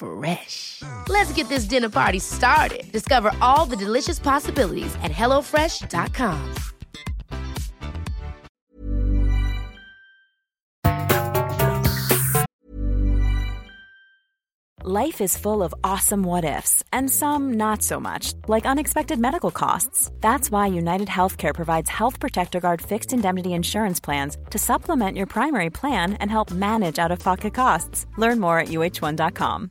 Fresh. Let's get this dinner party started. Discover all the delicious possibilities at hellofresh.com. Life is full of awesome what ifs, and some not so much, like unexpected medical costs. That's why United Healthcare provides Health Protector Guard fixed indemnity insurance plans to supplement your primary plan and help manage out of pocket costs. Learn more at uh1.com.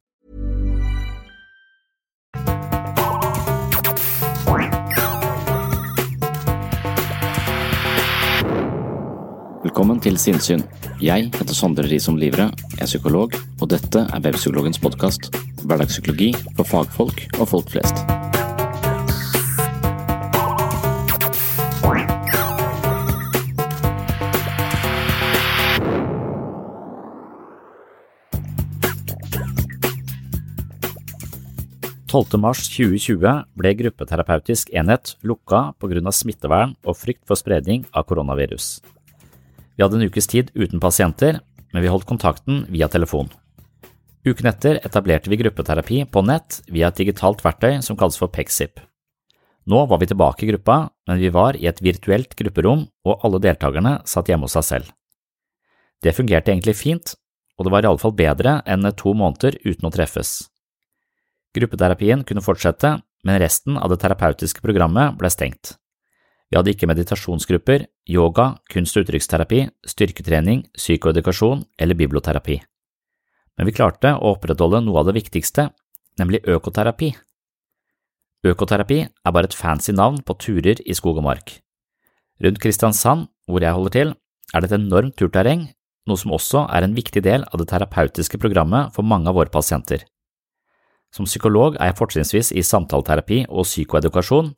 Velkommen til Sinnsyn. Jeg heter Sondre Risom Livre, er psykolog, og dette er Webpsykologens podkast. Hverdagspsykologi for fagfolk og folk flest. mars 2020 ble gruppeterapeutisk enhet lukka av smittevern og frykt for spredning av koronavirus. Vi hadde en ukes tid uten pasienter, men vi holdt kontakten via telefon. Uken etter etablerte vi gruppeterapi på nett via et digitalt verktøy som kalles for Pexip. Nå var vi tilbake i gruppa, men vi var i et virtuelt grupperom, og alle deltakerne satt hjemme hos seg selv. Det fungerte egentlig fint, og det var iallfall bedre enn to måneder uten å treffes. Gruppeterapien kunne fortsette, men resten av det terapeutiske programmet ble stengt. Vi hadde ikke meditasjonsgrupper, yoga, kunst- og uttrykksterapi, styrketrening, psykoedukasjon eller biblioterapi. Men vi klarte å opprettholde noe av det viktigste, nemlig økoterapi. Økoterapi er bare et fancy navn på turer i skog og mark. Rundt Kristiansand, hvor jeg holder til, er det et enormt turterreng, noe som også er en viktig del av det terapeutiske programmet for mange av våre pasienter. Som psykolog er jeg fortrinnsvis i samtaleterapi og psykoedukasjon,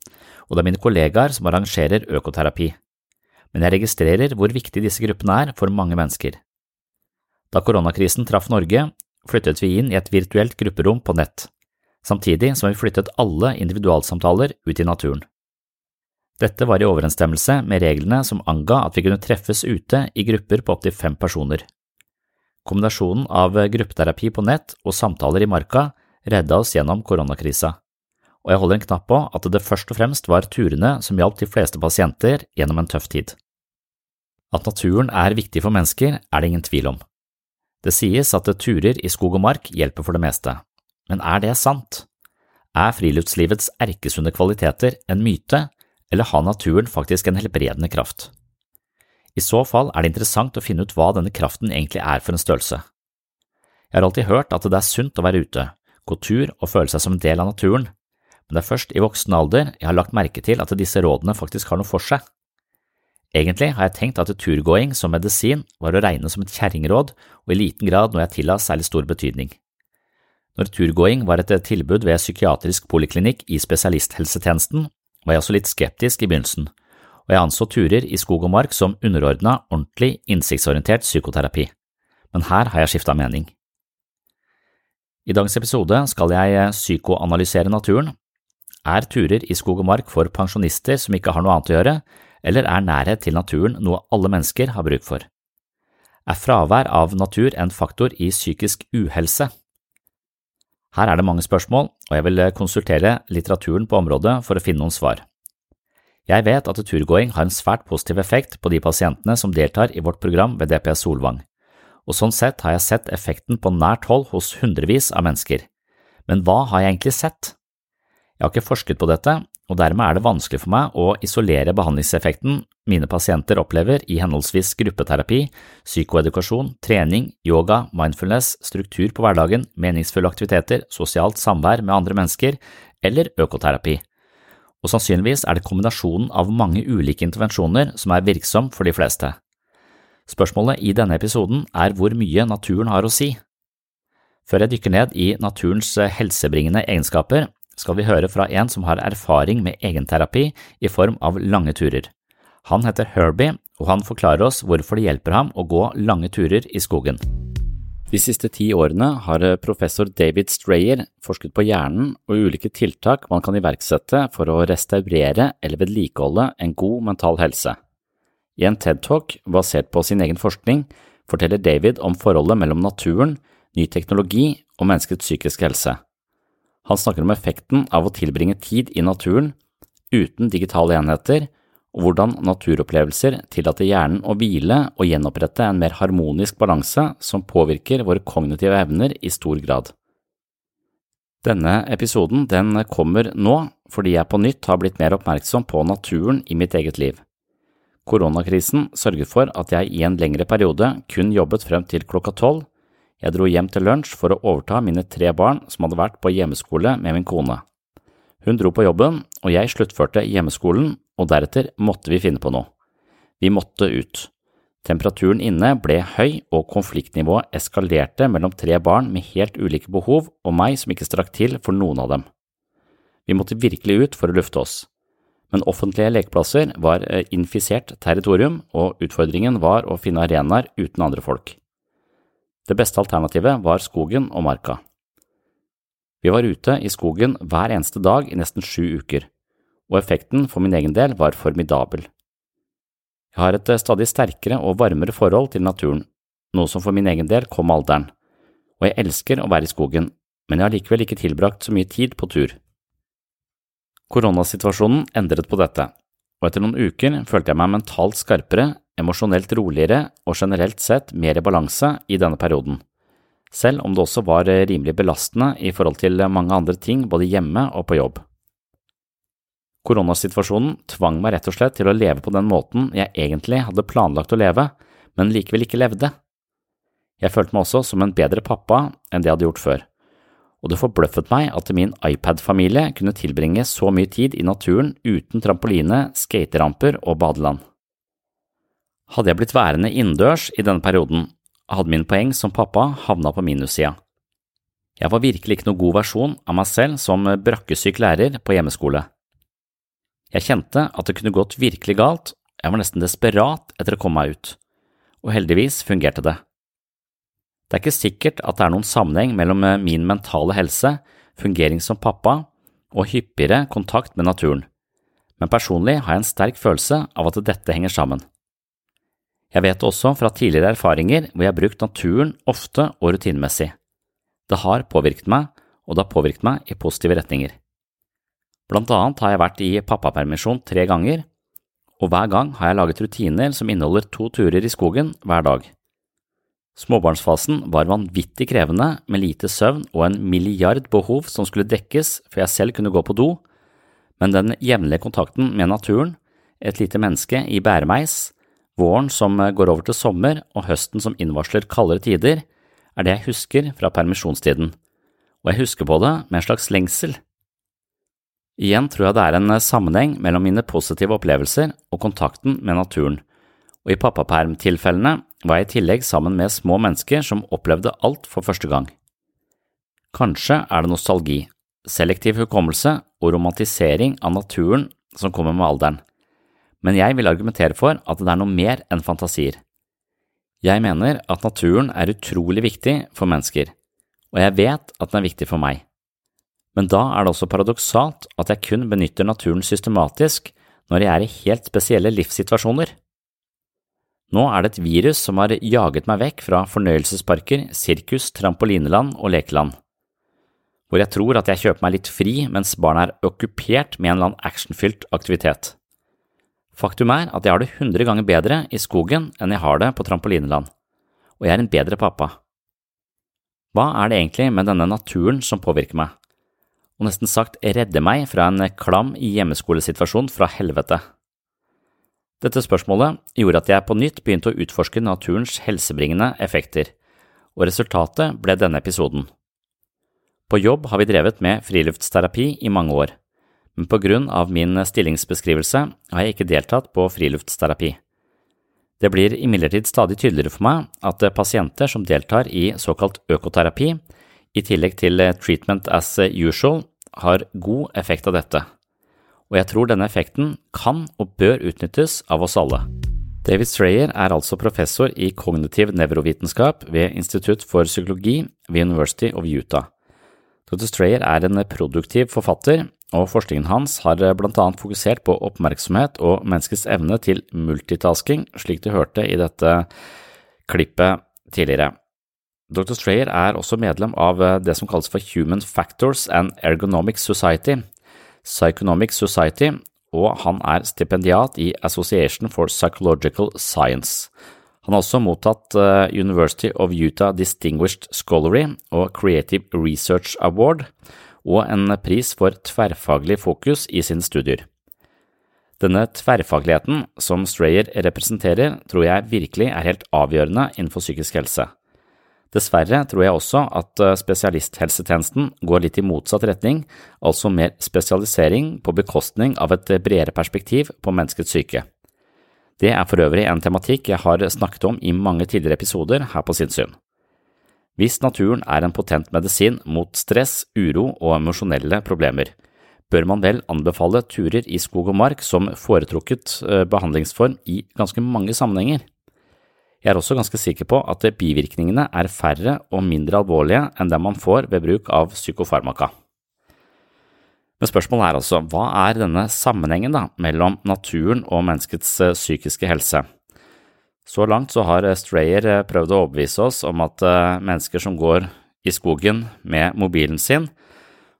og det er mine kollegaer som arrangerer økoterapi, men jeg registrerer hvor viktig disse gruppene er for mange mennesker. Da koronakrisen traff Norge, flyttet vi inn i et virtuelt grupperom på nett, samtidig som vi flyttet alle individualsamtaler ut i naturen. Dette var i overensstemmelse med reglene som anga at vi kunne treffes ute i grupper på opptil fem personer. Kombinasjonen av gruppeterapi på nett og samtaler i marka redda oss gjennom koronakrisa, og jeg holder en knapp på at det først og fremst var turene som hjalp de fleste pasienter gjennom en tøff tid. At naturen er viktig for mennesker, er det ingen tvil om. Det sies at turer i skog og mark hjelper for det meste, men er det sant? Er friluftslivets erkesunne kvaliteter en myte, eller har naturen faktisk en helbredende kraft? I så fall er det interessant å finne ut hva denne kraften egentlig er for en størrelse. Jeg har alltid hørt at det er sunt å være ute, gå tur og føle seg som en del av naturen, men det er først i voksen alder jeg har lagt merke til at disse rådene faktisk har noe for seg. Egentlig har jeg tenkt at turgåing som medisin var å regne som et kjerringråd og i liten grad noe jeg tilla særlig stor betydning. Når turgåing var et tilbud ved psykiatrisk poliklinikk i spesialisthelsetjenesten, var jeg også litt skeptisk i begynnelsen, og jeg anså turer i skog og mark som underordna ordentlig, innsiktsorientert psykoterapi, men her har jeg skifta mening. I dagens episode skal jeg psykoanalysere naturen. Er turer i skog og mark for pensjonister som ikke har noe annet å gjøre, eller er nærhet til naturen noe alle mennesker har bruk for? Er fravær av natur en faktor i psykisk uhelse? Her er det mange spørsmål, og jeg vil konsultere litteraturen på området for å finne noen svar. Jeg vet at turgåing har en svært positiv effekt på de pasientene som deltar i vårt program ved DPS Solvang, og sånn sett har jeg sett effekten på nært hold hos hundrevis av mennesker. Men hva har jeg egentlig sett? Jeg har ikke forsket på dette, og dermed er det vanskelig for meg å isolere behandlingseffekten mine pasienter opplever i henholdsvis gruppeterapi, psykoedukasjon, trening, yoga, mindfulness, struktur på hverdagen, meningsfulle aktiviteter, sosialt samvær med andre mennesker eller økoterapi. Og sannsynligvis er det kombinasjonen av mange ulike intervensjoner som er virksom for de fleste. Spørsmålet i denne episoden er hvor mye naturen har å si. Før jeg dykker ned i naturens helsebringende egenskaper, skal vi høre fra en som har erfaring med egenterapi i form av lange turer. Han heter Herbie, og han forklarer oss hvorfor det hjelper ham å gå lange turer i skogen. De siste ti årene har professor David Strayer forsket på hjernen og ulike tiltak man kan iverksette for å restaurere eller vedlikeholde en god mental helse. I en TED-talk basert på sin egen forskning forteller David om forholdet mellom naturen, ny teknologi og menneskets psykiske helse. Han snakker om effekten av å tilbringe tid i naturen uten digitale enheter, og hvordan naturopplevelser tillater hjernen å hvile og gjenopprette en mer harmonisk balanse som påvirker våre kognitive evner i stor grad. Denne episoden den kommer nå fordi jeg på nytt har blitt mer oppmerksom på naturen i mitt eget liv. Koronakrisen sørget for at jeg i en lengre periode kun jobbet frem til klokka tolv, jeg dro hjem til lunsj for å overta mine tre barn som hadde vært på hjemmeskole med min kone. Hun dro på jobben, og jeg sluttførte hjemmeskolen, og deretter måtte vi finne på noe. Vi måtte ut. Temperaturen inne ble høy, og konfliktnivået eskalerte mellom tre barn med helt ulike behov og meg som ikke strakk til for noen av dem. Vi måtte virkelig ut for å lufte oss. Men offentlige lekeplasser var eh, infisert territorium, og utfordringen var å finne arenaer uten andre folk. Det beste alternativet var skogen og marka. Vi var ute i skogen hver eneste dag i nesten sju uker, og effekten for min egen del var formidabel. Jeg har et stadig sterkere og varmere forhold til naturen, noe som for min egen del kom med alderen, og jeg elsker å være i skogen, men jeg har likevel ikke tilbrakt så mye tid på tur. Koronasituasjonen endret på dette, og etter noen uker følte jeg meg mentalt skarpere emosjonelt roligere og generelt sett mer i balanse i denne perioden, selv om det også var rimelig belastende i forhold til mange andre ting både hjemme og på jobb. Koronasituasjonen tvang meg rett og slett til å leve på den måten jeg egentlig hadde planlagt å leve, men likevel ikke levde. Jeg følte meg også som en bedre pappa enn det jeg hadde gjort før, og det forbløffet meg at min iPad-familie kunne tilbringe så mye tid i naturen uten trampoline, skateramper og badeland. Hadde jeg blitt værende innendørs i denne perioden, hadde min poeng som pappa havna på minussida. Jeg var virkelig ikke noen god versjon av meg selv som brakkesyk lærer på hjemmeskole. Jeg kjente at det kunne gått virkelig galt, jeg var nesten desperat etter å komme meg ut, og heldigvis fungerte det. Det er ikke sikkert at det er noen sammenheng mellom min mentale helse, fungering som pappa og hyppigere kontakt med naturen men personlig har jeg en sterk følelse av at dette henger sammen. Jeg vet også fra tidligere erfaringer hvor jeg har brukt naturen ofte og rutinemessig. Det har påvirket meg, og det har påvirket meg i positive retninger. Blant annet har jeg vært i pappapermisjon tre ganger, og hver gang har jeg laget rutiner som inneholder to turer i skogen hver dag. Småbarnsfasen var vanvittig krevende med lite søvn og en milliard behov som skulle dekkes før jeg selv kunne gå på do, men den jevnlige kontakten med naturen, et lite menneske i bæremeis, våren som går over til sommer og høsten som innvarsler kaldere tider, er det jeg husker fra permisjonstiden, og jeg husker på det med en slags lengsel. Igjen tror jeg det er en sammenheng mellom mine positive opplevelser og kontakten med naturen, og i pappapermtilfellene var jeg i tillegg sammen med små mennesker som opplevde alt for første gang. Kanskje er det nostalgi, selektiv hukommelse og romantisering av naturen som kommer med alderen, men jeg vil argumentere for at det er noe mer enn fantasier. Jeg mener at naturen er utrolig viktig for mennesker, og jeg vet at den er viktig for meg. Men da er det også paradoksalt at jeg kun benytter naturen systematisk når jeg er i helt spesielle livssituasjoner. Nå er det et virus som har jaget meg vekk fra fornøyelsesparker, sirkus, trampolineland og lekeland, hvor jeg tror at jeg kjøper meg litt fri mens barna er okkupert med en eller annen actionfylt aktivitet. Faktum er at jeg har det hundre ganger bedre i skogen enn jeg har det på trampolineland, og jeg er en bedre pappa. Hva er det egentlig med denne naturen som påvirker meg, og nesten sagt redder meg fra en klam hjemmeskolesituasjon fra helvete? Dette spørsmålet gjorde at jeg på nytt begynte å utforske naturens helsebringende effekter, og resultatet ble denne episoden. På jobb har vi drevet med friluftsterapi i mange år men på grunn av min stillingsbeskrivelse har jeg ikke deltatt på friluftsterapi. Det blir imidlertid stadig tydeligere for meg at pasienter som deltar i såkalt økoterapi, i tillegg til treatment as usual, har god effekt av dette, og jeg tror denne effekten kan og bør utnyttes av oss alle. David Strayer er altså professor i kognitiv nevrovitenskap ved Institutt for psykologi ved University of Utah. Dr. Strayer er en produktiv forfatter og forskningen hans har eh, blant annet fokusert på oppmerksomhet og menneskets evne til multitasking, slik du hørte i dette klippet tidligere. Dr. Strayer er også medlem av eh, det som kalles for Human Factors and Ergonomic Society, Psychonomic Society, og han er stipendiat i Association for Psychological Science. Han har også mottatt eh, University of Utah Distinguished Scholarly og Creative Research Award, og en pris for tverrfaglig fokus i sine studier. Denne tverrfagligheten som Strayer representerer, tror jeg virkelig er helt avgjørende innenfor psykisk helse. Dessverre tror jeg også at eh, spesialisthelsetjenesten går litt i motsatt retning, altså mer spesialisering på bekostning av et bredere perspektiv på menneskets syke. Det er for øvrig en tematikk jeg har snakket om i mange tidligere episoder her på Sinnsyn. Hvis naturen er en potent medisin mot stress, uro og emosjonelle problemer, bør man vel anbefale turer i skog og mark som foretrukket eh, behandlingsform i ganske mange sammenhenger. Jeg er også ganske sikker på at bivirkningene er færre og mindre alvorlige enn dem man får ved bruk av psykofarmaka. Men spørsmålet er altså, hva er denne sammenhengen da, mellom naturen og menneskets eh, psykiske helse? Så langt så har Strayer eh, prøvd å overbevise oss om at eh, mennesker som går i skogen med mobilen sin,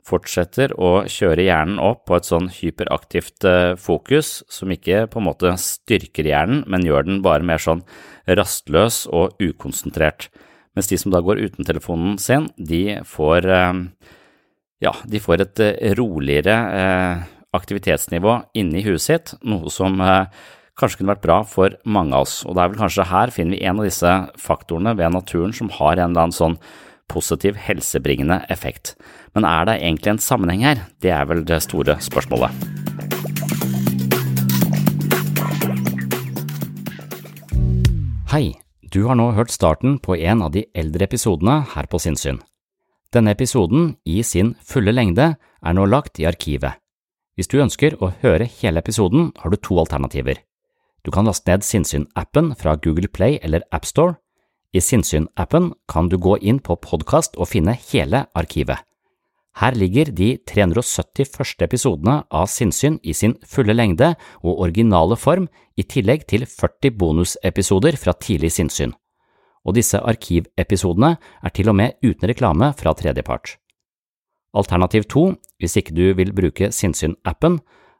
fortsetter å kjøre hjernen opp på et sånn hyperaktivt eh, fokus som ikke på en måte styrker hjernen, men gjør den bare mer sånn rastløs og ukonsentrert. Mens de som da går uten telefonen sin, de får, ja, de får et roligere aktivitetsnivå inni huet sitt, noe som kanskje kunne vært bra for mange av oss. Og det er vel kanskje her finner vi en av disse faktorene ved naturen som har en eller annen sånn positiv helsebringende effekt. Men er det egentlig en sammenheng her? Det er vel det store spørsmålet. Hei, du har nå hørt starten på en av de eldre episodene her på Sinnsyn. Denne episoden, i sin fulle lengde, er nå lagt i arkivet. Hvis du ønsker å høre hele episoden, har du to alternativer. Du kan laste ned Sinnsyn-appen fra Google Play eller AppStore. I Sinnsyn-appen kan du gå inn på podkast og finne hele arkivet. Her ligger de 370 første episodene av Sinnsyn i sin fulle lengde og originale form, i tillegg til 40 bonusepisoder fra tidlig sinnssyn. Og disse arkivepisodene er til og med uten reklame fra tredjepart. Alternativ to, hvis ikke du vil bruke Sinnsyn-appen,